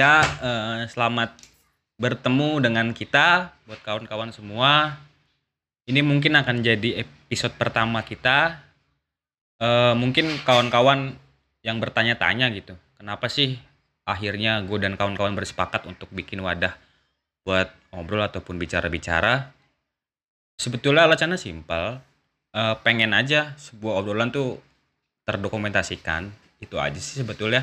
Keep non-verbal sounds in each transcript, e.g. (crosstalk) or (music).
Ya, eh, selamat bertemu dengan kita buat kawan-kawan semua. Ini mungkin akan jadi episode pertama kita. Eh, mungkin kawan-kawan yang bertanya-tanya gitu, kenapa sih akhirnya gue dan kawan-kawan bersepakat untuk bikin wadah buat ngobrol ataupun bicara-bicara. Sebetulnya alasannya simpel, Eh, pengen aja sebuah obrolan tuh terdokumentasikan. Itu aja sih sebetulnya.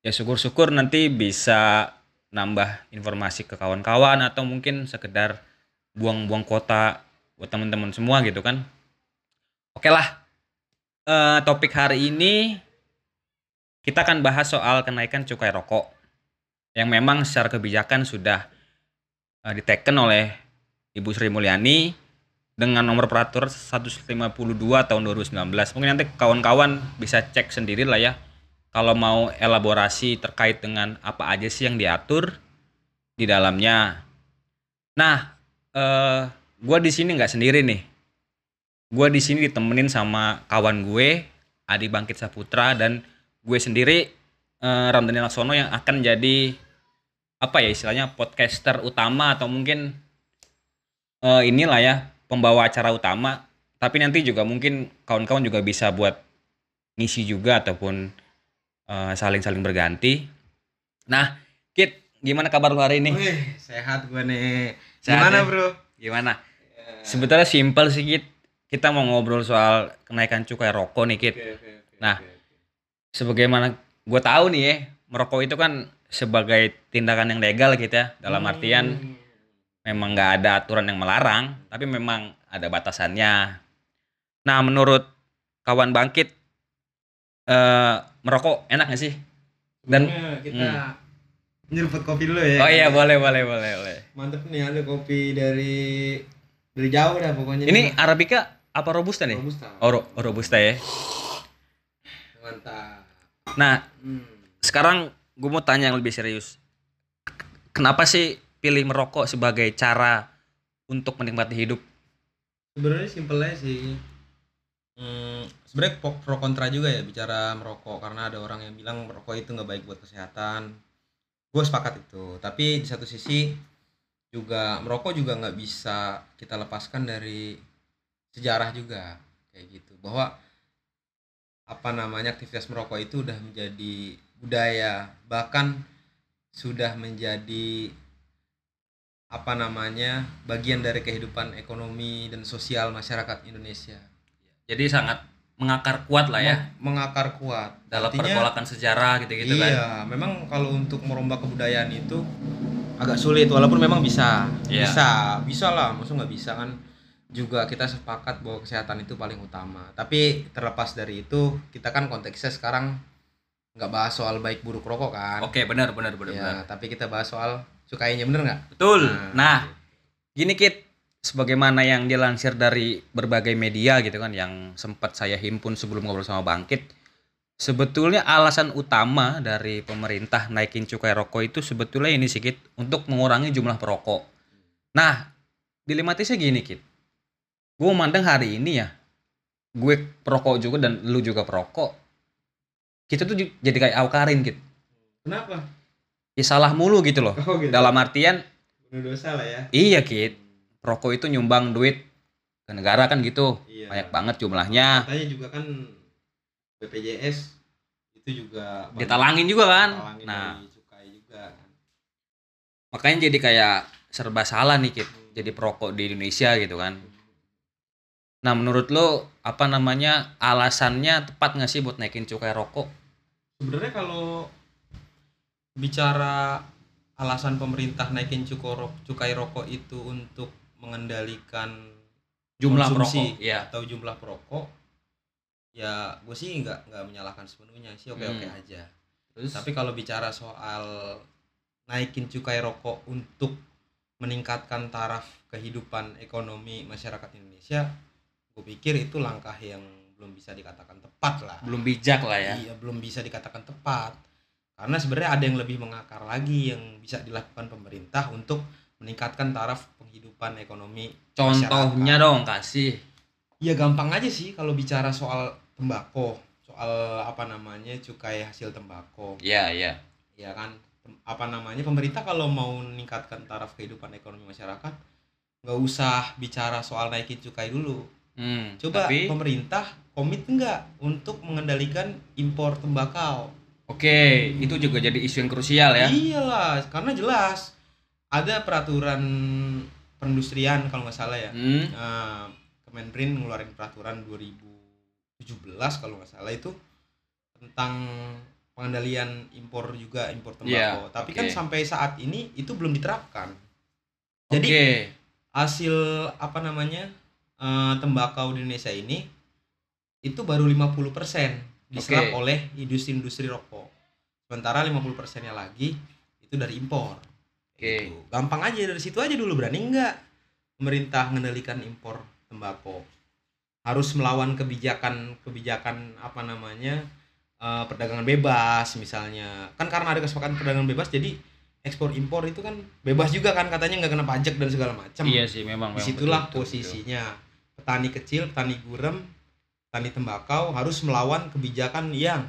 Ya syukur-syukur nanti bisa nambah informasi ke kawan-kawan atau mungkin sekedar buang-buang kota buat teman-teman semua gitu kan. Oke lah. Eh, topik hari ini kita akan bahas soal kenaikan cukai rokok yang memang secara kebijakan sudah eh, diteken oleh Ibu Sri Mulyani dengan nomor peraturan 152 tahun 2019. Mungkin nanti kawan-kawan bisa cek sendiri lah ya kalau mau elaborasi terkait dengan apa aja sih yang diatur di dalamnya. Nah, eh gue di sini nggak sendiri nih. Gue di sini ditemenin sama kawan gue Adi Bangkit Saputra dan gue sendiri eh, Ramdhani Laksono yang akan jadi apa ya istilahnya podcaster utama atau mungkin eh, inilah ya pembawa acara utama tapi nanti juga mungkin kawan-kawan juga bisa buat ngisi juga ataupun eh, saling-saling berganti. Nah, Kit, gimana kabar lu hari ini? Wih, sehat gue nih. Sehat Gimana, ya? Bro? Gimana? Sebetulnya simpel sih, Kit. Kita mau ngobrol soal kenaikan cukai rokok nih, Kit. Oke, oke, oke, Nah. oke, oke. Sebagaimana gue tahu nih ya, merokok itu kan sebagai tindakan yang legal gitu ya. Dalam artian Hmm. memang nggak ada aturan yang melarang, tapi memang ada batasannya. Nah, menurut kawan bangkit, eh merokok enak gak sih? Dan Sebelumnya kita nyeruput kopi dulu ya. oh iya boleh boleh boleh boleh. Mantep nih ada kopi dari dari jauh dah pokoknya. Ini arabica apa robusta nih? Robusta. Oh, ro- robusta ya. Mantap. Nah, Hmm. sekarang gue mau tanya yang lebih serius. Kenapa sih pilih merokok sebagai cara untuk menikmati hidup? Sebenarnya simpel aja sih. Hmm, sebenarnya pro, kontra juga ya bicara merokok karena ada orang yang bilang merokok itu nggak baik buat kesehatan. Gue sepakat itu. Tapi di satu sisi juga merokok juga nggak bisa kita lepaskan dari sejarah juga kayak gitu bahwa apa namanya aktivitas merokok itu udah menjadi budaya bahkan sudah menjadi apa namanya bagian dari kehidupan ekonomi dan sosial masyarakat Indonesia Jadi sangat mengakar kuat lah ya Meng- mengakar kuat dalam Artinya, pergolakan sejarah gitu-gitu kan. iya memang kalau untuk merombak kebudayaan itu agak sulit walaupun memang bisa Iya. bisa bisa lah maksud nggak bisa kan juga kita sepakat bahwa kesehatan itu paling utama tapi terlepas dari itu kita kan konteksnya sekarang nggak bahas soal baik buruk rokok kan Oke, benar benar benar ya, benar. tapi kita bahas soal cukainya bener nggak Betul. Nah, gitu. gini Kit, sebagaimana yang dilansir dari berbagai media gitu kan yang sempat saya himpun sebelum ngobrol sama Bangkit, sebetulnya alasan utama dari pemerintah naikin cukai rokok itu sebetulnya ini sih Kit, untuk mengurangi jumlah perokok. Nah, dilematisnya gini Kit. Gue memandang hari ini ya, gue perokok juga dan lu juga perokok. Kita tuh jadi kayak awkarin Kit. kenapa Ya salah mulu gitu loh. oh gitu Dalam artian dosa lah ya Iya Kit, rokok itu nyumbang duit ke negara kan gitu, Iya. banyak banget jumlahnya. katanya juga kan BPJS itu juga Ditalangin juga kan. talangin Nah, juga kan makanya jadi kayak serba salah nih Kit, jadi perokok di Indonesia gitu kan. Nah, menurut lo apa namanya alasannya tepat nggak sih buat naikin cukai rokok? sebenarnya kalau bicara alasan pemerintah naikin cukai rokok itu untuk mengendalikan Jumlah konsumsi perokok, ya. atau jumlah perokok ya gue sih nggak nggak menyalahkan sepenuhnya sih oke oke Hmm. aja Terus Tapi kalau bicara soal naikin cukai rokok untuk meningkatkan taraf kehidupan ekonomi masyarakat Indonesia, gue pikir itu langkah yang belum bisa dikatakan tepat lah. belum bijak lah ya. Iya, belum bisa dikatakan tepat. Karena sebenarnya ada yang lebih mengakar lagi yang bisa dilakukan pemerintah untuk meningkatkan taraf penghidupan ekonomi. Contohnya masyarakat. dong kasih. Ya gampang aja sih kalau bicara soal tembakau, soal apa namanya cukai hasil tembakau. Iya, iya. ya kan apa namanya pemerintah kalau mau meningkatkan taraf kehidupan ekonomi masyarakat nggak usah bicara soal naikin cukai dulu Hmm, coba tapi pemerintah komit nggak untuk mengendalikan impor tembakau oke, itu juga jadi isu yang krusial ya. iyalah karena jelas ada peraturan perindustrian kalau nggak salah ya Hmm, Nah, Kemenprin ngeluarin peraturan 2017 kalau nggak salah itu tentang pengendalian impor juga impor tembakau. Iya, Tapi oke. kan sampai saat ini itu belum diterapkan. Jadi hasil apa namanya eh, tembakau di Indonesia ini itu baru 50% diserap Oke. oleh industri-industri rokok. Sementara 50 persennya lagi itu dari impor. Oke. Gitu. Gampang aja dari situ aja dulu berani nggak pemerintah mengendalikan impor tembakau. Harus melawan kebijakan-kebijakan apa namanya eh, perdagangan bebas misalnya. Kan karena ada kesepakatan perdagangan bebas jadi ekspor impor itu kan bebas juga kan katanya nggak kena pajak dan segala macam. Iya sih memang. memang Di situlah betul, betul, betul. posisinya petani kecil, petani gurem, petani tembakau harus melawan kebijakan yang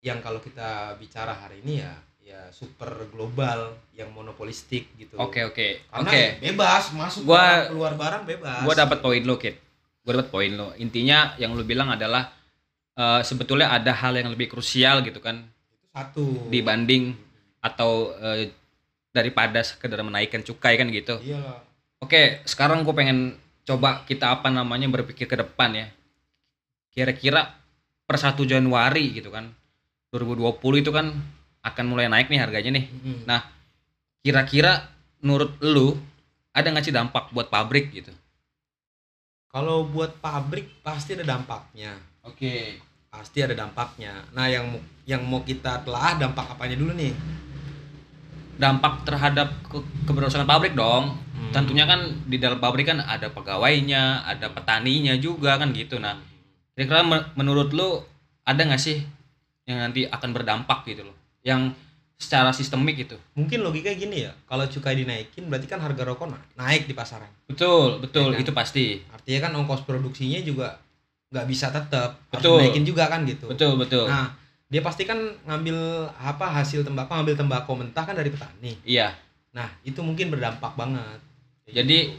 yang kalau kita bicara hari ini ya ya super global yang monopolistik gitu. Oke oke Karena oke. bebas masuk Gua- barang, keluar barang bebas. Gua dapat poin lo kit. Gua dapat poin lo. Intinya yang lu bilang adalah eh, sebetulnya ada hal yang lebih krusial gitu kan satu. dibanding atau eh, daripada sekedar menaikkan cukai kan gitu. Iya. Oke, sekarang gue pengen coba kita apa namanya berpikir ke depan ya. Kira-kira per 1 Januari gitu kan. 2020 itu kan akan mulai naik nih harganya nih. Mm-mm. Nah, Kira-kira menurut lu ada nggak sih dampak buat pabrik gitu? Kalau buat pabrik pasti ada dampaknya. Oke. Pasti ada dampaknya. Nah, yang yang mau kita telah dampak apanya dulu nih? Dampak terhadap ke- keberlangsungan pabrik dong. Hmm. Tentunya kan di dalam pabrik kan ada pegawainya, ada petaninya juga kan gitu. Nah, kira-kira men- menurut lu ada nggak sih yang nanti akan berdampak gitu loh? Yang secara sistemik gitu. mungkin logika gini ya kalau cukai dinaikin berarti kan harga rokok na- naik di pasaran Betul, betul, Iya kan? itu pasti. artinya kan ongkos produksinya juga nggak bisa tetap harus Betul. dinaikin juga kan gitu Betul, betul. nah dia pasti kan ngambil apa hasil tembakau ngambil tembakau mentah kan dari petani Iya. nah itu mungkin berdampak banget Jadi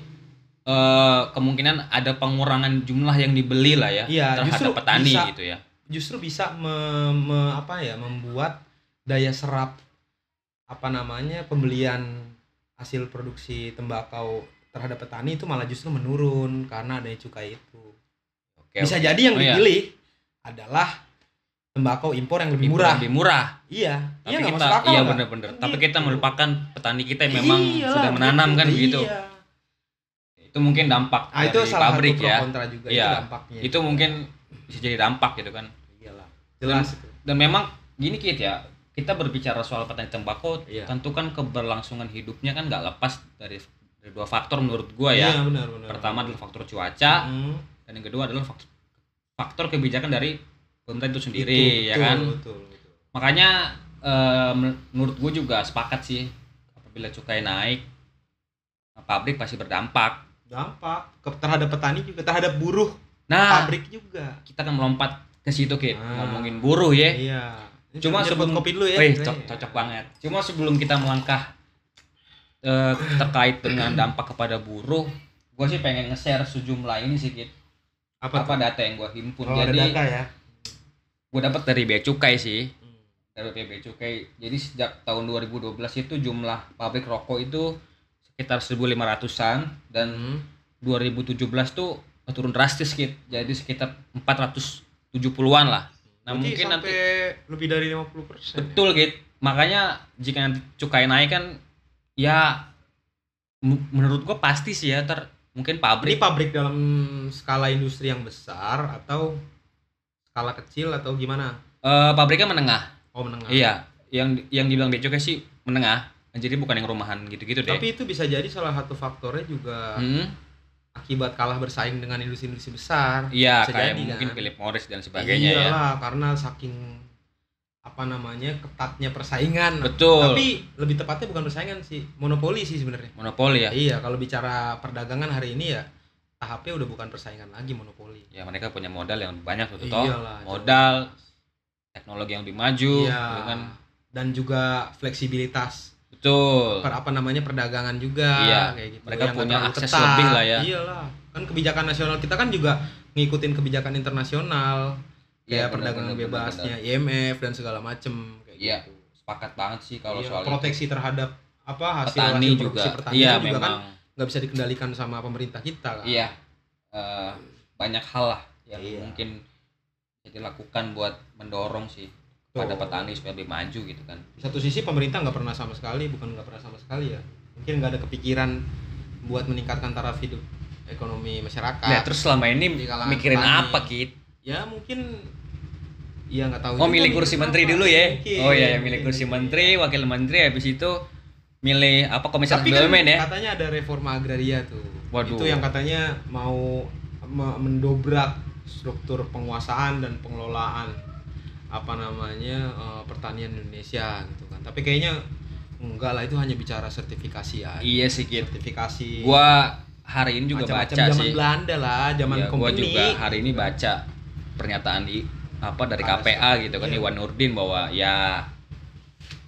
eh, kemungkinan ada pengurangan jumlah yang dibeli lah ya Iya, terhadap petani bisa. gitu ya. justru bisa me- me- apa ya membuat daya serap apa namanya pembelian hasil produksi tembakau terhadap petani itu malah justru menurun karena adanya cukai itu Oke, bisa oke. jadi yang Oh, iya. dipilih adalah tembakau impor yang lebih Impor murah lebih murah. iya Tapi iya kita masuk akal iya bener-bener. Kan Tapi kita gitu. melupakan petani kita yang memang Iyalah, sudah menanam kan begitu. iya. Itu mungkin dampak ah itu dari salah pabrik satu ya. kontra juga Iya. itu dampaknya Itu mungkin bisa jadi dampak gitu kan. iyalah jelas itu Dan memang gini Kit ya, kita berbicara soal petani tembakau, Iya. tentu kan keberlangsungan hidupnya kan nggak lepas dari, dari dua faktor menurut gua ya. iya benar benar Pertama adalah faktor cuaca, Hmm. dan yang kedua adalah faktor, faktor kebijakan dari pemerintah itu sendiri Itu, ya betul, kan. betul, betul. Makanya eh, men- menurut gue juga sepakat sih apabila cukai naik pabrik pasti berdampak. dampak ke terhadap petani juga terhadap buruh Nah, pabrik juga kita akan melompat ke situ Kit, Ah. ngomongin buruh ya. iya Cuma sebelum kopi dulu ya Wih, Saya- co- cocok banget. Cuma sebelum kita melangkah eh, terkait dengan dampak kepada buruh, gue sih pengen nge-share sejumlah ini sih Kit. apa, Apa tuh? data yang gue himpun. oh, ada Jadi data ya gue dapat dari bea cukai sih. Hmm. dari bea cukai. Jadi sejak tahun 2012 itu jumlah pabrik rokok itu sekitar 1.500-an dan Hmm. 2017 tuh turun drastis Kit. Jadi sekitar 470-an lah. Nah, Berarti mungkin sampai nanti lebih dari 50 persen betul Kit. Makanya jika nanti cukai naik kan ya menurut gua pasti sih ya ter mungkin ini pabrik pabrik dalam skala industri yang besar atau skala kecil atau gimana eh, pabriknya menengah. oh menengah Iya, yang yang dibilang bea cukai sih menengah. Jadi bukan yang rumahan gitu-gitu deh. tapi itu bisa jadi salah satu faktornya juga Hmm. Akibat kalah bersaing dengan industri-industri besar Iya, kayak jadi, mungkin kan? Philip Morris dan sebagainya ya. Iyalah, karena saking apa namanya ketatnya persaingan. Betul. Tapi lebih tepatnya bukan persaingan sih, monopoli sih sebenarnya. Monopoli ya. Iya, kalau bicara perdagangan hari ini ya tahapnya udah bukan persaingan lagi monopoli. Ya mereka punya modal yang banyak tuh toh. Iyalah, Modal, teknologi yang lebih maju, Iya. kan. dan juga fleksibilitas betul per apa namanya perdagangan juga Iya, kayak gitu. mereka Yang punya akses ketat. lebih lah ya. Iyalah. Kan kebijakan nasional kita kan juga ngikutin kebijakan internasional Iya, kayak perdagangan benar, benar, bebasnya IMF dan segala macem kayak Iya, gitu. sepakat banget sih kalau Iya, soal itu. proteksi terhadap apa hasil petani hasil juga pertanian iya juga kan nggak bisa dikendalikan sama pemerintah kita kan. iya Eh, banyak hal lah yang Iya. mungkin dilakukan buat mendorong sih pada petani supaya lebih maju gitu kan Di satu sisi pemerintah nggak pernah sama sekali, bukan nggak pernah sama sekali ya. Mungkin nggak ada kepikiran buat meningkatkan taraf hidup ekonomi masyarakat. nah terus selama ini mikirin petani. apa kit ya mungkin ya nggak tahu oh milih nih kursi menteri dulu ya Mungkin, oh iya ya milih kursi mungkin. menteri wakil menteri habis itu milih apa komisaris kan BUMN ya katanya ada reforma agraria tuh Waduh. itu yang katanya mau me- mendobrak struktur penguasaan dan pengelolaan apa namanya eh, pertanian Indonesia gitu kan. Tapi kayaknya enggak lah itu hanya bicara sertifikasi ya iya sih kit. Sertifikasi. Gua hari ini juga macam-macam baca zaman sih. Belanda lah zaman Iya, gua juga hari ini baca pernyataan di apa dari KPA gitu kan Iya. Iwan Nurdin bahwa ya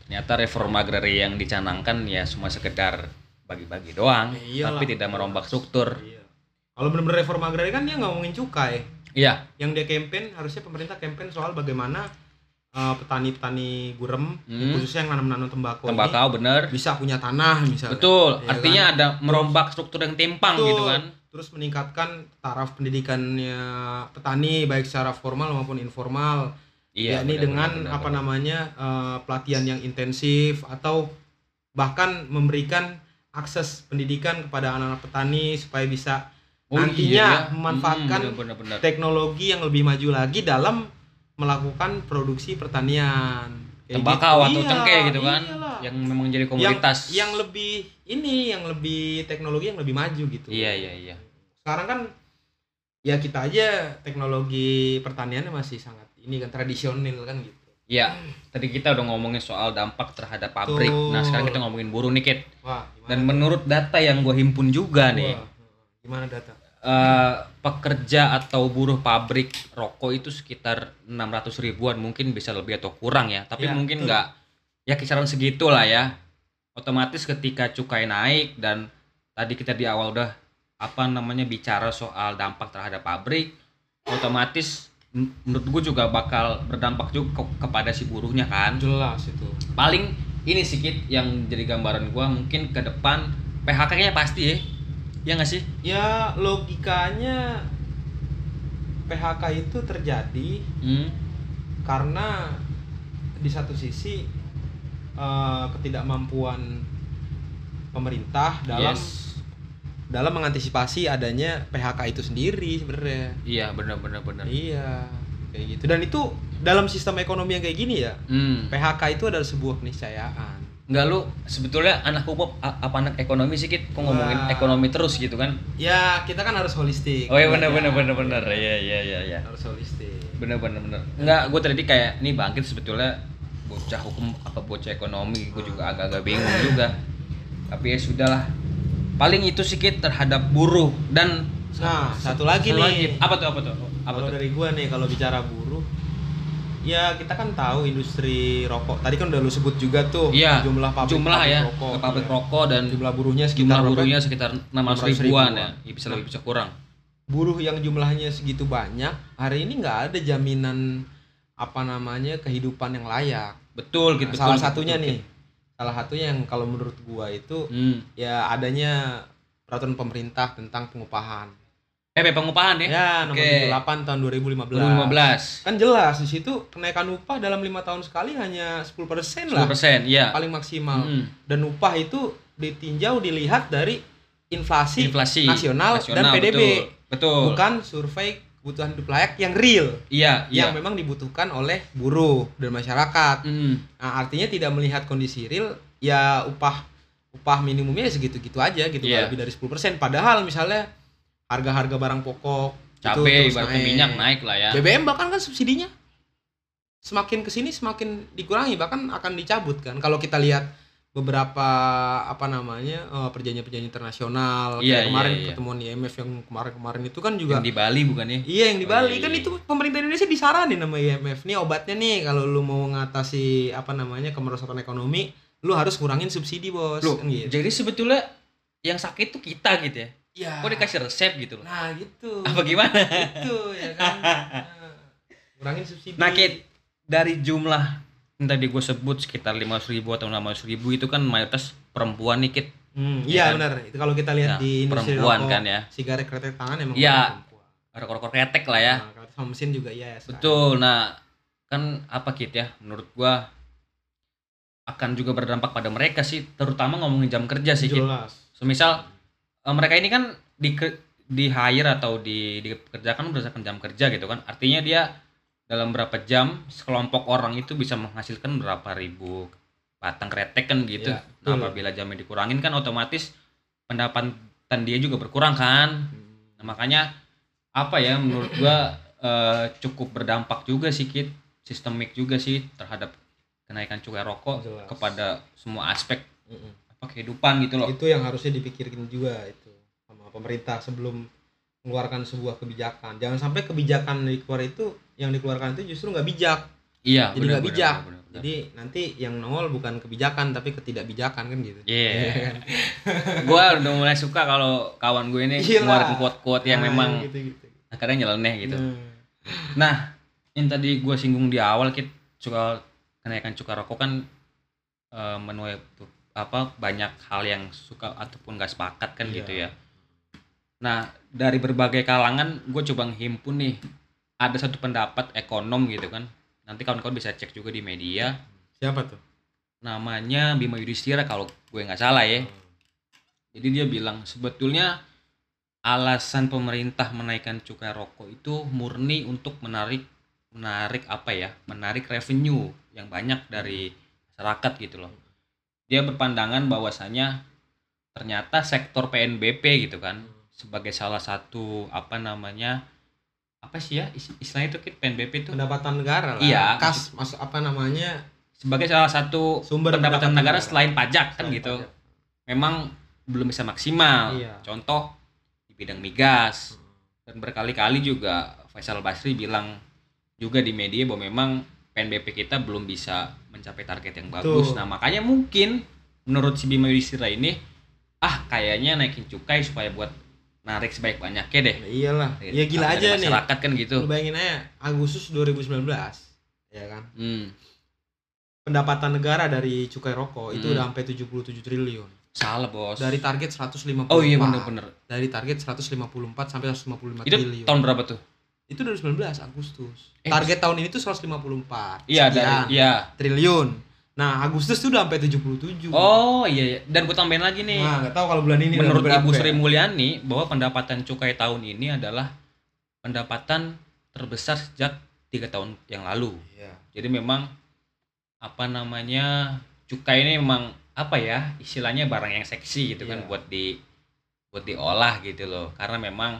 ternyata reforma agraria yang dicanangkan ya cuma sekedar bagi-bagi doang Ya iyalah. tapi tidak merombak struktur. Iya. kalau benar-benar reforma agraria kan dia nggak ngomongin cukai iya yang dia campaign harusnya pemerintah campaign soal bagaimana uh, petani-petani gurem Hmm. khususnya yang nanam-nanam tembakau, tembakau bener ini bisa punya tanah misalnya betul Iya artinya kan? ada merombak struktur yang timpang Betul. gitu kan terus meningkatkan taraf pendidikannya petani baik secara formal maupun informal iya yakni bener, dengan bener, bener, apa bener. namanya uh, pelatihan yang intensif atau bahkan memberikan akses pendidikan kepada anak-anak petani supaya bisa Oh, nantinya iya, ya. memanfaatkan Hmm, bener, bener, bener. teknologi yang lebih maju lagi dalam melakukan produksi pertanian Kayak tembakau gitu. atau Iya, cengkeh gitu kan iyalah. yang memang jadi yang, komoditas yang lebih ini yang lebih teknologi yang lebih maju gitu iya iya iya sekarang kan ya kita aja teknologi pertaniannya masih sangat ini kan tradisional kan gitu Iya, tadi kita udah ngomongin soal dampak terhadap pabrik. Nah, Betul. sekarang kita ngomongin buruh nih, Kit. wah Dan menurut data yang gue himpun juga nih, Wah, gimana data? Eh, pekerja atau buruh pabrik rokok itu sekitar 600 ribuan, mungkin bisa lebih atau kurang ya. Tapi Ya, mungkin nggak, ya kisaran segitu lah ya. Otomatis ketika cukai naik dan tadi kita di awal udah apa namanya bicara soal dampak terhadap pabrik, otomatis menurut gue juga bakal berdampak juga ke- kepada si buruhnya kan. Jelas itu. Paling ini sedikit yang jadi gambaran gua mungkin ke depan PHK-nya pasti ya ya nggak sih ya logikanya PHK itu terjadi hmm. karena di satu sisi eh, ketidakmampuan pemerintah dalam Yes. dalam mengantisipasi adanya PHK itu sendiri sebenarnya iya benar benar benar iya kayak gitu dan itu dalam sistem ekonomi yang kayak gini ya hmm. PHK itu adalah sebuah keniscayaan nggak lu sebetulnya anak hukum apa anak ekonomi sih kok ngomongin Wah. ekonomi terus gitu kan? Ya kita kan harus holistik. Oh iya benar Ya, benar benar benar iya iya iya iya. Harus holistik. Benar benar benar nggak gue tadi kayak ini bangkit sebetulnya bocah hukum apa bocah ekonomi gue juga agak-agak bingung juga. Tapi ya sudahlah. Paling itu sedikit terhadap buruh dan nah satu lagi satu nih. apa tuh apa tuh? Apa kalau tuh? dari gua nih kalau bicara buruh ya kita kan tahu industri rokok. Tadi kan udah lu sebut juga tuh Iya, jumlah pabrik jumlah ya rokok. pabrik Iya. rokok dan jumlah buruhnya sekitar jumlah buruhnya sekitar 600 ribuan, 600 ribuan. ya. Ya, bisa lebih bisa kurang. Buruh yang jumlahnya segitu banyak hari ini nggak ada jaminan apa namanya kehidupan yang layak. Betul gitu salah betul, satunya betul, nih salah satunya yang kalau menurut gua itu hmm. ya adanya peraturan pemerintah tentang pengupahan eh pengupahan ya? Ya nomor Oke. 78 tahun 2015 2015 kan jelas di situ kenaikan upah dalam lima tahun sekali hanya 10% 10% lah. Iya. Paling maksimal. Hmm. dan upah itu ditinjau dilihat dari inflasi, inflasi nasional, dan PDB betul, betul. bukan survei kebutuhan hidup layak yang real. Iya iya. Yang memang dibutuhkan oleh buruh dan masyarakat. Hmm. nah artinya tidak melihat kondisi real ya upah upah minimumnya ya segitu-gitu aja gitu Iya. nggak lebih dari 10% padahal misalnya harga-harga barang pokok itu cabai terus ibaratnya minyak naik lah ya BBM bahkan kan subsidinya semakin ke sini semakin dikurangi bahkan akan dicabut kan kalau kita lihat beberapa apa namanya eh, perjanjian-perjanjian internasional Iya, kayak kemarin iya, iya. pertemuan IMF yang kemarin-kemarin itu kan juga Yang di Bali bukan ya? Iya yang di Oh, Bali iya, kan iya. itu pemerintah Indonesia disaranin sama IMF nih obatnya nih kalau lu mau ngatasi apa namanya kemerosotan ekonomi lu harus kurangin subsidi bos Loh, kan gitu. jadi sebetulnya yang sakit tuh kita gitu ya. Ya. Kok dikasih resep gitu loh. Nah gitu. Apa gimana? Gitu ya kan. (laughs) Nah, kurangin subsidi. Nah, Kit, dari jumlah yang tadi gue sebut sekitar 500 ribu atau 600 ribu itu kan mayoritas perempuan nih, Kit. Hmm, Ya iya kan? benar. Itu kalau kita lihat Nah, di industri perempuan rokok, kan ya. Sigaret kretek tangan emang perempuan. Rokok-rokok kretek lah ya. Nah, sama mesin juga iya. sekarang. Betul. Nah, kan apa Kit ya? Menurut gua akan juga berdampak pada mereka sih, terutama ngomongin jam kerja sih, Kit. Jelas. Semisal eh, mereka ini kan di di hire atau di dikerjakan berdasarkan jam kerja gitu kan. Artinya dia dalam berapa jam sekelompok orang itu bisa menghasilkan berapa ribu batang kretek kan gitu. Iya, nah, apabila jamnya dikurangin kan otomatis pendapatan dia juga berkurang kan. Hmm. Nah, makanya apa ya menurut gua eh, cukup berdampak juga sih Kit sistemik juga sih terhadap kenaikan cukai rokok Jelas. kepada semua aspek kehidupan gitu loh. itu yang harusnya dipikirin juga itu sama pemerintah sebelum mengeluarkan sebuah kebijakan jangan sampai kebijakan yang dikeluar itu yang dikeluarkan itu justru nggak bijak Iya, jadi nggak bijak benar, benar. jadi nanti yang nongol bukan kebijakan tapi ketidakbijakan kan gitu Iya. (laughs) gua udah mulai suka kalau kawan gue ini Iya lah. ngeluarin quote-quote yang Nah, memang gitu gitu kadang nyeleneh gitu. Nah, Nah, yang tadi gua singgung di awal Kit soal kenaikan cukai rokok kan eh, menuai tuh, apa banyak hal yang suka ataupun gak sepakat kan Iya. gitu ya. Nah, dari berbagai kalangan gue coba ngehimpun nih ada satu pendapat ekonom gitu kan. Nanti kawan-kawan bisa cek juga di media. siapa tuh Namanya Bima Yudhistira kalau gue nggak salah ya. Jadi dia bilang sebetulnya alasan pemerintah menaikkan cukai rokok itu murni untuk menarik menarik apa ya? Menarik revenue yang banyak dari masyarakat gitu loh. Dia berpandangan bahwasanya ternyata sektor PNBP gitu kan sebagai salah satu apa namanya apa sih ya is- istilahnya itu Kit, PNBP itu pendapatan negara lah Iya. kas mas apa namanya sebagai salah satu sumber pendapatan pendapatan negara negara. selain pajak kan Selain gitu pajak. memang belum bisa maksimal Iya. contoh di bidang migas dan berkali-kali juga Faisal Basri bilang juga di media bahwa memang PNBP kita belum bisa mencapai target yang bagus. Betul. Nah, makanya mungkin menurut si Bima Yudhistira ini ah kayaknya naikin cukai supaya buat narik sebaik banyaknya deh. Nah, iyalah ya gila aja nih masyarakat kan gitu. lu bayangin aja Agustus 2019 ya kan Hmm, pendapatan negara dari cukai rokok itu Hmm. udah sampai 77 triliun salah, Bos. dari target 154 Oh iya bener-bener. dari target 154 sampai 155 Itu triliun tahun berapa tuh? Itu 2019 Agustus Eh, target tahun ini tuh 154 Iya, dari iya. triliun nah Agustus tuh udah sampai 77 Oh iya, iya. dan gue tambahin lagi nih. nah nggak tahu kalau bulan ini Menurut Ibu Sri ya? Mulyani bahwa pendapatan cukai tahun ini adalah pendapatan terbesar sejak tiga tahun yang lalu. Iya. Jadi memang apa namanya cukai ini memang apa ya istilahnya barang yang seksi gitu kan Iya. buat di buat diolah gitu loh karena memang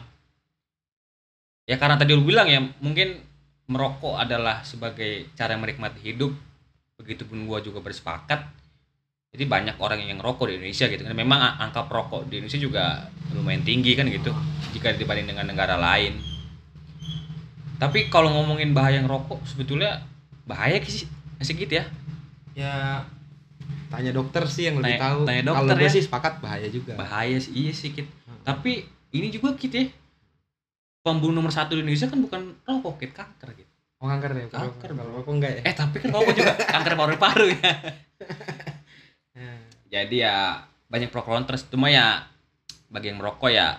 ya karena tadi lu bilang ya mungkin merokok adalah sebagai cara menikmati hidup. Begitupun gua juga bersepakat. Jadi banyak orang yang ngerokok di Indonesia gitu kan. Memang angka perokok di Indonesia juga lumayan tinggi kan gitu jika dibanding dengan negara lain. Tapi kalau ngomongin bahaya ngerokok sebetulnya bahaya sih masih gitu ya? Ya tanya dokter sih yang lebih Tanya- tahu. tanya kalau dokter gue ya. sih sepakat bahaya juga. Bahaya sih iya sih Kit. Hmm. tapi ini juga Kit ya pembunuh nomor satu di Indonesia kan bukan rokok Kit kanker gitu. Oh kanker ya Kanker, kalau rokok enggak ya? Eh tapi kan rokok juga (laughs) kanker paru-paru ya. Nah, (laughs) jadi ya banyak pro kontra cuma ya bagi yang merokok ya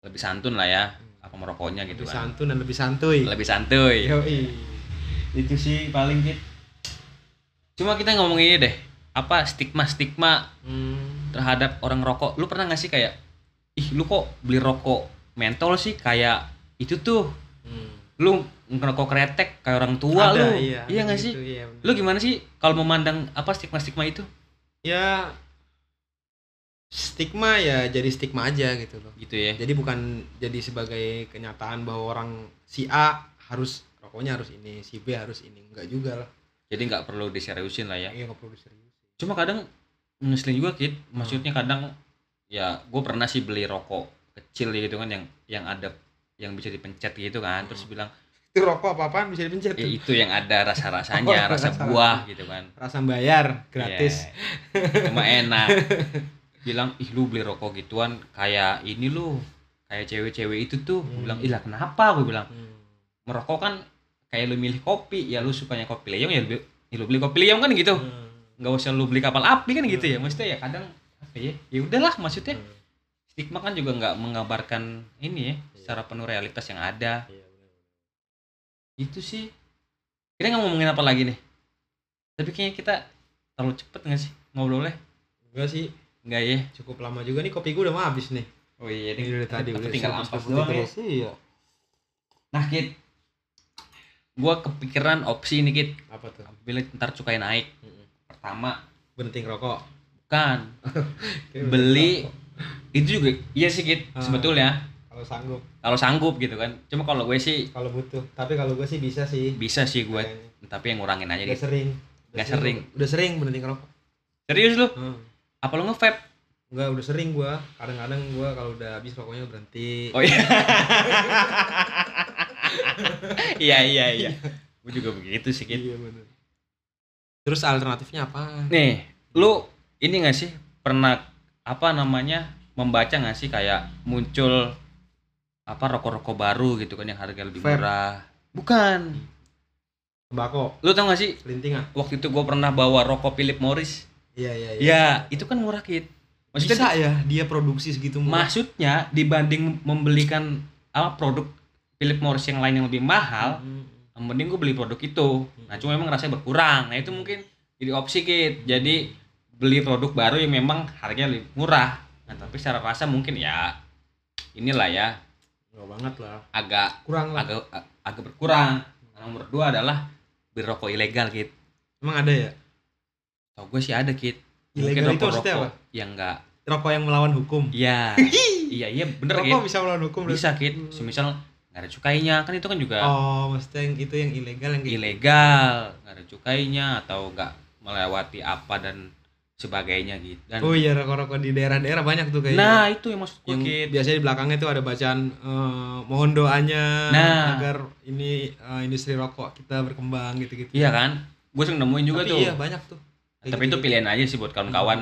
lebih santun lah ya apa merokoknya gitu lebih kan. santun dan lebih santuy. Lebih santuy. Yoi. itu sih paling Kit cuma kita ngomong ini deh apa stigma stigma Hmm. terhadap orang rokok lu pernah gak sih kayak ih lu kok beli rokok mentol sih kayak itu tuh. Hmm. lu ngerokok kretek kayak orang tua Ada, lu. iya iya gak sih gitu, iya, bener. lu gimana sih kalau memandang apa stigma stigma itu? Ya stigma ya jadi stigma aja gitu loh. Gitu ya. Jadi bukan jadi sebagai kenyataan bahwa orang si A harus rokoknya harus ini si B harus ini enggak juga lah. Jadi nggak perlu diseriusin lah ya. Iya nggak perlu serius cuma kadang ngeselin juga kit. Maksudnya kadang ya gue pernah sih beli rokok kecil gitu kan yang yang ada yang bisa dipencet gitu kan terus bilang Itu rokok apa-apaan bisa dipencet ya itu yang ada rasa rasanya (laughs) Oh, rasa rasa- buah gitu kan Rasa bayar gratis. Iya. (laughs) cuma enak (laughs) bilang ih lu beli rokok gituan kayak ini lu kayak cewek-cewek itu tuh Hmm. bilang ih lah kenapa gue bilang Hmm. merokok kan kayak lu milih kopi ya lu sukanya kopi leong ya lu, ya lu beli kopi leong kan gitu Hmm. nggak usah lu beli kapal api kan gitu ya maksudnya ya kadang apa ya ya udahlah maksudnya Hmm. Stigma kan juga nggak mengabarkan ini ya Iya. secara penuh realitas yang ada Iya, itu sih kita nggak ngomongin apa lagi nih tapi kayaknya kita terlalu cepet nggak sih ngobrolnya Enggak sih, nggak ya cukup lama juga nih kopi gue udah mau habis nih. oh iya Ini udah tadi udah tinggal ampas doang ya. Iya. nah kit gua kepikiran opsi nih kit Apa tuh? bila ntar cukai naik Mm-mm. pertama Benting rokok. kan (laughs) Kayak Beli- rokok. Itu juga iya sih kit Ah. sebetulnya kalau sanggup, kalau sanggup gitu kan cuma kalau gue sih kalau butuh. Tapi kalau gue sih bisa sih. bisa sih gue Kayaknya. tapi yang ngurangin aja Udah gitu sering. Udah Nggak sering. Udah sering benting rokok. serius lu Hmm. apa lu nge-vape Enggak, udah sering gua. Kadang-kadang gua kalau udah habis rokoknya berhenti. oh iya (laughs) iya iya iya gue juga begitu sih Iya benar. Terus alternatifnya apa? nih lu ini gak sih pernah apa namanya membaca gak sih kayak muncul apa rokok-rokok baru gitu kan yang harga lebih Vape. murah bukan Tembakau, lu tau gak sih lintingan. waktu itu gue pernah bawa rokok Philip Morris Iya, iya, iya. ya itu kan murah kit maksudnya Bisa ya dia produksi segitu murah. maksudnya dibanding membelikan apa produk Philip Morris yang lain yang lebih mahal Hmm. yang mending gue beli produk itu nah cuma memang rasanya berkurang nah itu mungkin jadi opsi kit jadi beli produk baru yang memang harganya lebih murah nah tapi secara rasa mungkin ya inilah ya Enggak banget lah. agak Kurang lah. agak ag- agak berkurang Nah, nomor dua adalah beli rokok ilegal kit Emang ada ya? tau gue sih ada kit Ilegal itu maksudnya apa? yang enggak Rokok yang melawan hukum. iya (laughs) iya iya bener Rokok kit bisa melawan hukum. bisa kit semisal nggak ada cukainya kan itu kan juga Oh, maksudnya yang itu yang ilegal yang gitu. ilegal nggak ada cukainya atau nggak melewati apa dan sebagainya gitu dan Oh iya rokok-rokok di daerah-daerah banyak tuh kayaknya. nah itu yang maksud gue yang Kit. biasanya di belakangnya tuh ada bacaan eh, mohon doanya Nah. agar ini eh, industri rokok kita berkembang gitu-gitu. iya kan gue sering nemuin juga Tapi tuh Iya banyak tuh. Kayak tapi itu gitu-gitu. pilihan aja sih buat kawan-kawan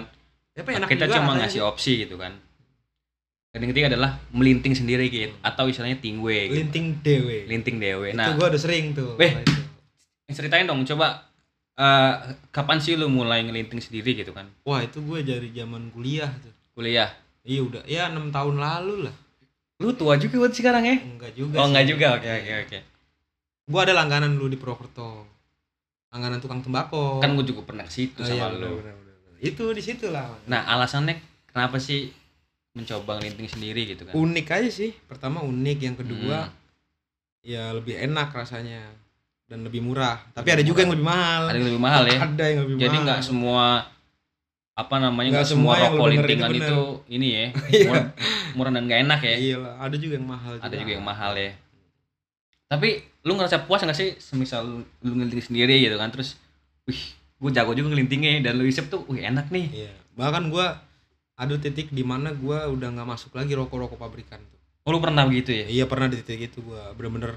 Tapi enak kita juga cuma ngasih sih. opsi gitu kan dan yang ketiga adalah melinting sendiri gitu Hmm. atau istilahnya tingwe gitu. linting dewe. linting dewe Itu nah gua udah sering tuh. Weh. itu. ceritain dong coba eh, kapan sih lu mulai ngelinting sendiri gitu kan Wah, itu gue dari zaman kuliah tuh. kuliah Iya udah, ya enam tahun lalu lah. lu tua juga buat sekarang ya Enggak juga. oh sih. enggak juga oke oke oke Gua ada langganan dulu di Purwokerto. Langganan tukang tembakau. kan gue juga pernah ke situ Oh, sama iya, lu bener, bener, bener. Itu di situ lah. Nah, alasannya kenapa sih mencoba ngelinting sendiri gitu kan? unik aja sih. Pertama unik, yang kedua Hmm, ya lebih enak rasanya dan lebih murah. Tapi Lebih ada juga murah. yang lebih mahal. ada yang lebih mahal ya. Ada yang lebih Jadi mahal. nggak semua apa namanya Nggak semua semua yang rokok lintingan itu itu ini ya (laughs) Iya. murah, murah dan nggak enak ya. Iya lah, ada juga yang mahal. Ada juga yang mahal ya. Tapi lu ngerasa puas nggak sih semisal lu, lu ngelinting sendiri gitu kan terus, wih, gue jago juga ngelintingnya dan lu isep tuh, wih enak nih. Iya. Bahkan gua ada titik di mana gua udah nggak masuk lagi rokok-rokok pabrikan tuh. Oh lu pernah begitu ya? Iya pernah di titik itu gua bener-bener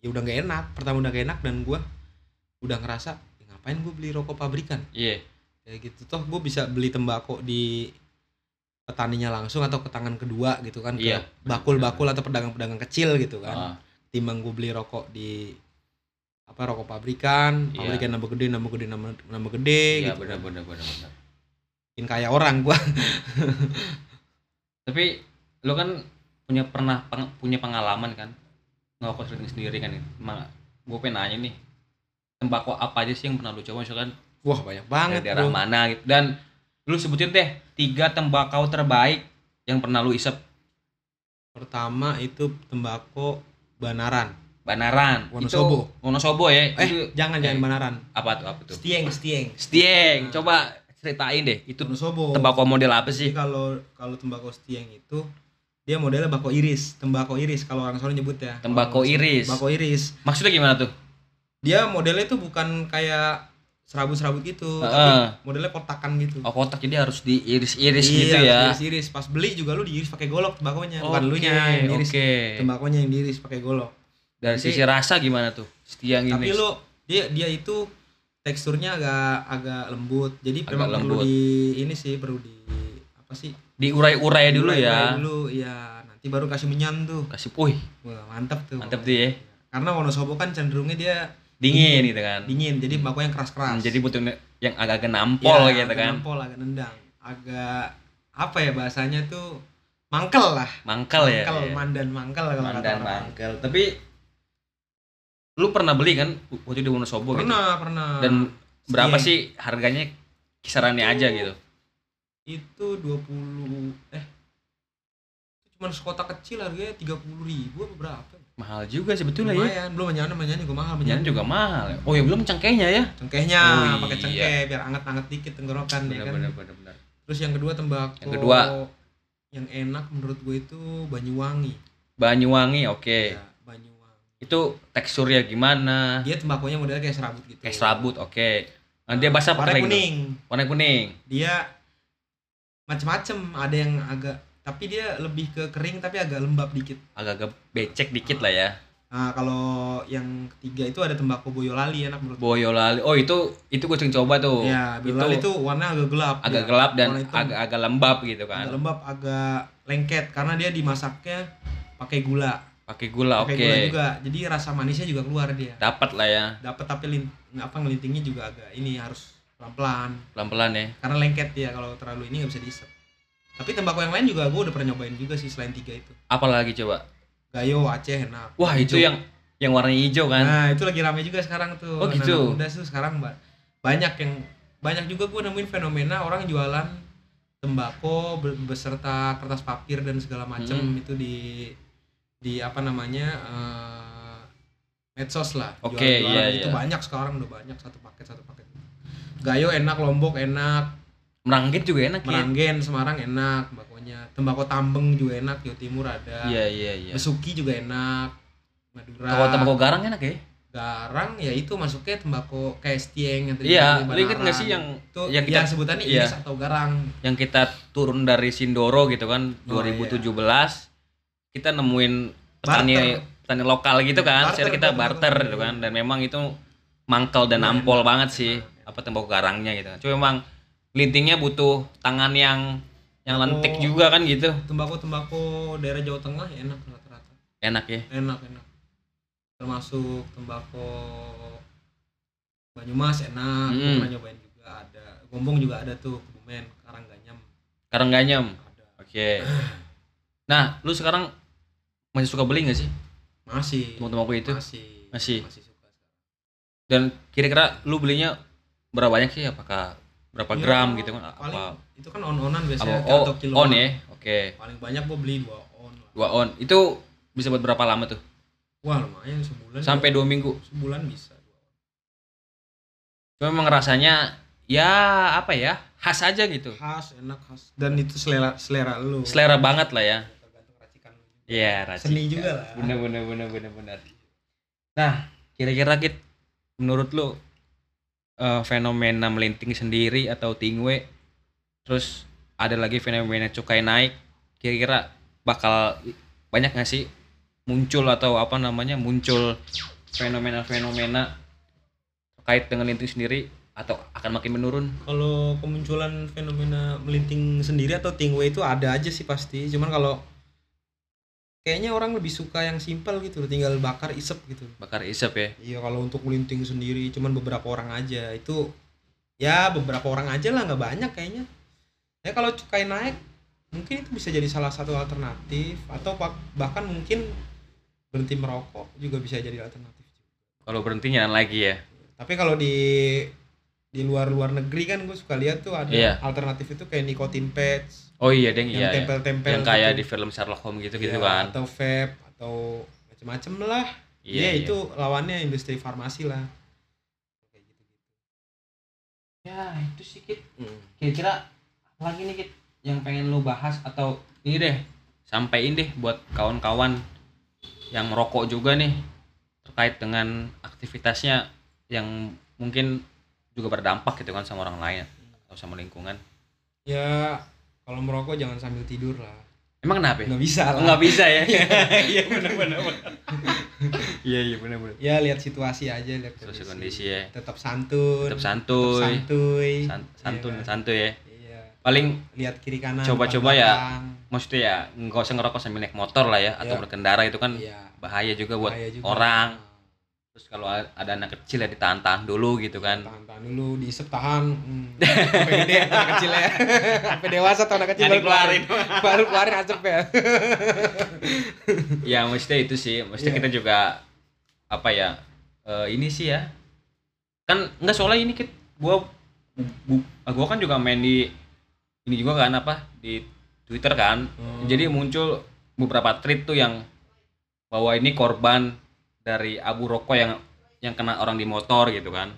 ya udah nggak enak. Pertama udah gak enak dan gua udah ngerasa "Ya ngapain gua beli rokok pabrikan Iya. kayak gitu toh gue bisa beli tembakau di petaninya langsung atau ke tangan kedua gitu kan Iya, ke bakul-bakul atau pedagang-pedagang kecil gitu kan Ah, timbang gue beli rokok di apa rokok pabrikan Iya. pabrikan nambah gede nambah gede nambah, nambah gede Iya gitu benar kan. benar benar benar. Makin kaya orang gua (laughs) Tapi lu kan punya pernah peng- punya pengalaman kan ngerokok sendiri sendiri kan. Emang gue pengen nanya nih tembakau apa aja sih yang pernah lu coba? Misalkan wah banyak dari banget daerah bro. mana gitu. Dan lu sebutin deh tiga tembakau terbaik yang pernah lu isep. Pertama itu tembakau banaran. Banaran. Wonosobo. itu Wonosobo ya? Eh itu jangan eh, jangan banaran. apa tuh apa tuh? Stieng stieng. Stieng. Nah. coba ceritain deh itu Wonosobo. tembakau model apa sih? Kalau kalau tembakau stieng itu dia modelnya bako iris, tembakau iris kalau orang Solo nyebut ya. Tembakau iris. Tembakau iris. maksudnya gimana tuh Dia modelnya tuh bukan kayak serabut-serabut gitu Heeh. tapi modelnya kotakan gitu Oh kotak jadi harus diiris-iris Iya, gitu ya. iris-iris pas beli juga lu diiris pakai golok tembakonya bukan Oke, lu nya yang diiris Oke. tembakonya yang diiris pakai golok Dari Nanti- sisi rasa gimana tuh? Setia yang tapi ini. lu dia dia itu teksturnya agak agak lembut jadi Agak memang perlu lembut. di ini sih perlu di apa sih Diurai-urai dulu ya. dulu ya nanti baru kasih menyan tuh Kasih puih. wah mantap tuh Mantap tuh ya. karena Wonosobo kan cenderungnya dia Dingin gitu kan. dingin jadi mbaknya yang keras keras Hmm, Jadi butuh yang agak-agak nampol gitu agak kan. nampol agak nendang agak apa ya bahasanya tuh mangkel lah Mangkal ya. mangkel iya. mandan mangkel kalau kata Mandan orang. mangkal. Tapi lu pernah beli kan waktu di Wonosobo gitu? pernah pernah Dan berapa Iya. sih harganya kisarannya aja gitu? Itu 20 eh itu cuma sekotak kecil harganya 30 ribu apa berapa Mahal juga sebetulnya ya. lumayan belum menyan menyan juga mahal Menyan menyan juga mahal. ya. Oh ya belum cengkehnya ya. cengkehnya Oh, pakai iya. cengkeh biar anget-anget dikit tenggorokan ya kan Benar benar benar. terus yang kedua tembakau Yang kedua. yang enak menurut gue itu Banyuwangi Banyuwangi oke. ya Banyuwangi Itu teksturnya gimana? dia tembakonya modelnya kayak serabut gitu Kayak serabut oke. Nah, dia basah warna kuning Warna kuning. dia macem-macem ada yang agak tapi dia lebih ke kering tapi agak lembab dikit Agak-agak becek dikit lah ya. nah kalau yang ketiga itu ada tembakau boyolali enak menurut Boyolali. Oh itu itu gue sering coba tuh. ya boyolali itu warna agak gelap agak dia. gelap dan agak-agak lembab gitu agak kan. lembab agak lengket karena dia dimasaknya pakai gula Pakai gula oke. pakai gula juga jadi rasa manisnya juga keluar dia Dapat lah ya. dapat tapi lin, apa ngelintingnya juga agak ini harus pelan-pelan Pelan-pelan ya. karena lengket dia kalau terlalu ini nggak bisa diisep tapi tembakau yang lain juga gue udah pernah nyobain juga sih selain tiga itu Apalagi coba? gayo aceh enak Wah, itu Hijau. yang yang warnanya hijau kan. nah itu lagi rame juga sekarang tuh Oh, gitu. muda tuh sekarang ba- banyak yang banyak juga gue nemuin fenomena orang jualan tembakau be- beserta kertas papir dan segala macam Hmm. itu di di apa namanya eh, medsos lah Oke, Jualan-jualan iya, itu iya. banyak sekarang udah banyak satu paket satu paket gayo enak lombok enak Meranggit juga enak ya. meranggen semarang enak tembakonya tembakau tambeng juga enak jawa timur ada Iya iya iya. besuki juga enak madura Kalau tembakau garang enak ya? garang ya itu masuknya tembakau kayak stieng yang tadi Iya, lu inget nggak sih yang itu yang kita- kita sebutannya iya. iris atau garang yang kita turun dari Sindoro gitu kan Oh, 2017 kita nemuin petani Barter. petani lokal gitu kan Barter, Akhirnya kita barter gitu kan dan memang itu mangkel dan Enak. nampol banget sih apa tembakau garangnya gitu. Cuma memang lintingnya butuh tangan yang yang Oh. lentik juga kan gitu. Tembakau tembakau daerah jawa tengah ya enak rata-rata. Enak ya? Enak enak. Termasuk tembakau Banyumas enak Hmm. pernah nyobain juga ada. Gombong juga ada tuh Kebumen Karangganyam. Karangganyam? Oke. Nah lu sekarang masih suka beli nggak sih? Masih. Tembakau itu? Masih. Masih. masih suka sekarang. Dan kira-kira lu belinya berapa banyak sih? Apakah berapa Iya, gram gitu? kan paling apa? itu kan on-onan apa? Biasanya oh atau kilo on ya? Oke. Paling banyak gua beli dua on lah. dua on. Itu bisa buat berapa lama tuh? Wah lumayan. Sebulan sampai dua minggu? Sebulan bisa on. cuma memang rasanya ya apa ya? Khas aja gitu. Khas enak khas. Dan itu selera selera lu. Selera banget lah ya. Tergantung racikan iya racikan. seni juga lah. Bener bener bener bener bener. Nah kira-kira kit menurut lu eh, fenomena melinting sendiri atau tingwe. Terus ada lagi fenomena cukai naik. Kira-kira bakal banyak nggak sih muncul atau apa namanya muncul fenomena-fenomena terkait dengan linting sendiri atau akan makin menurun? Kalau kemunculan fenomena melinting sendiri atau tingway itu ada aja sih pasti. Cuman kalau kayaknya orang lebih suka yang simpel gitu tinggal bakar isep gitu. Bakar isep ya? Iya kalau untuk melinting sendiri cuman beberapa orang aja. Itu ya beberapa orang aja lah nggak banyak kayaknya. Ya kalau cukai naik mungkin itu bisa jadi salah satu alternatif. Atau bahkan mungkin berhenti merokok juga bisa jadi alternatif kalau berhenti jalan lagi ya? Tapi kalau di di luar-luar negeri kan gue suka lihat tuh ada Iya. alternatif itu kayak nicotine patch oh iya deng yang iya, iya. tempel-tempel yang kayak gitu. di film Sherlock Holmes gitu gitu Iya, kan atau vape atau macem-macem lah iya, Iya, itu lawannya industri farmasi lah kayak gitu ya itu sih Kit. kira-kira apa lagi nih Kit yang pengen lu bahas atau ini deh sampein deh buat kawan-kawan yang merokok juga nih terkait dengan aktivitasnya yang mungkin juga berdampak gitu kan sama orang lain atau sama lingkungan. Ya kalau merokok jangan sambil tidur lah. Emang kenapa? Ya? nggak bisa lah. Nggak bisa ya? Iya benar benar iya iya benar benar (laughs) ya lihat situasi aja lihat Situasi kondisi. ya. tetap santun. Tetap santuy. santuy. San- santun Iya. santuy ya. Iya. Paling lihat kiri kanan Coba-coba ya. maksudnya ya nggak usah ngerokok sambil naik motor lah ya atau Iya. berkendara itu kan iya. bahaya juga buat bahaya juga. orang terus kalau ada anak kecil ya ditahan-tahan dulu gitu kan. Tahan-tahan dulu diisep tahan. Hmm. sampai gede anak kecil ya. (laughs) Sampai dewasa atau anak kecil Jadi baru keluarin. (laughs) baru keluarin asap ya. Ya maksudnya itu sih. Maksudnya Iya. kita juga apa ya eh, ini sih ya. Kan nggak soalnya ini kit gua bu- gua kan juga main di ini juga kan apa di Twitter kan. Hmm. jadi muncul beberapa tweet tuh yang bahwa ini korban dari abu rokok yang yang kena orang di motor gitu kan.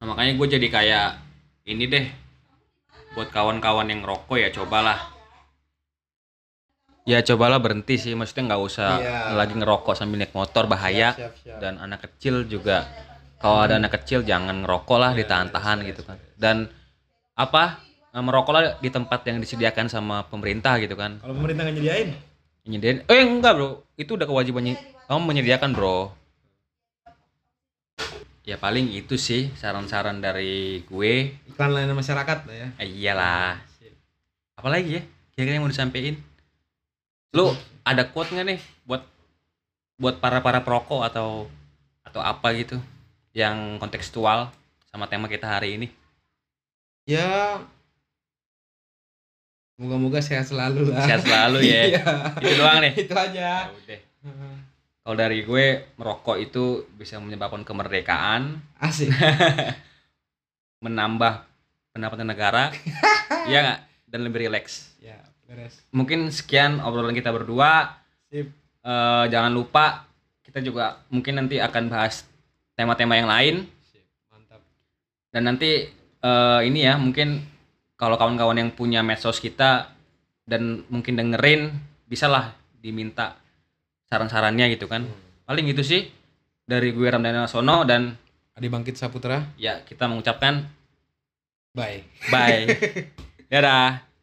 Nah, makanya gue jadi kayak ini deh buat kawan-kawan yang rokok ya cobalah. Ya cobalah berhenti sih maksudnya nggak usah Iya. lagi ngerokok sambil naik motor bahaya. Siap, siap, siap. dan anak kecil juga kalau ada anak kecil jangan ngerokok lah ditahan-tahan gitu kan. dan apa eh, merokoklah di tempat yang disediakan sama pemerintah gitu kan. Kalau pemerintah nggak nyediain? Nyediain. Eh enggak bro. Itu udah kewajibannya kamu menyediakan bro ya paling itu sih saran-saran dari gue iklan layanan masyarakat lah ya Eh, iyalah. Apalagi ya? Kira-kira yang mau disampaikan? Lu ada quote nggak nih buat buat para para perokok atau atau apa gitu yang kontekstual sama tema kita hari ini? ya moga-moga sehat selalu lah Sehat selalu ya. (laughs) Iya. Itu doang nih. itu aja Ya udah. Kalau dari gue merokok itu bisa menyebabkan kemerdekaan, asik. (laughs) Menambah pendapatan negara, (laughs) ya nggak? Dan lebih rileks. ya beres. Mungkin sekian obrolan kita berdua. sip. Eh, jangan lupa kita juga mungkin nanti akan bahas tema-tema yang lain. Sip mantap. Dan nanti eh, ini ya mungkin kalau kawan-kawan yang punya medsos kita dan mungkin dengerin bisalah diminta saran-sarannya gitu kan. Paling itu sih dari gue Ramdana Sono dan Adi Bangkit Saputra. Ya kita mengucapkan bye. Bye. (laughs) Dadah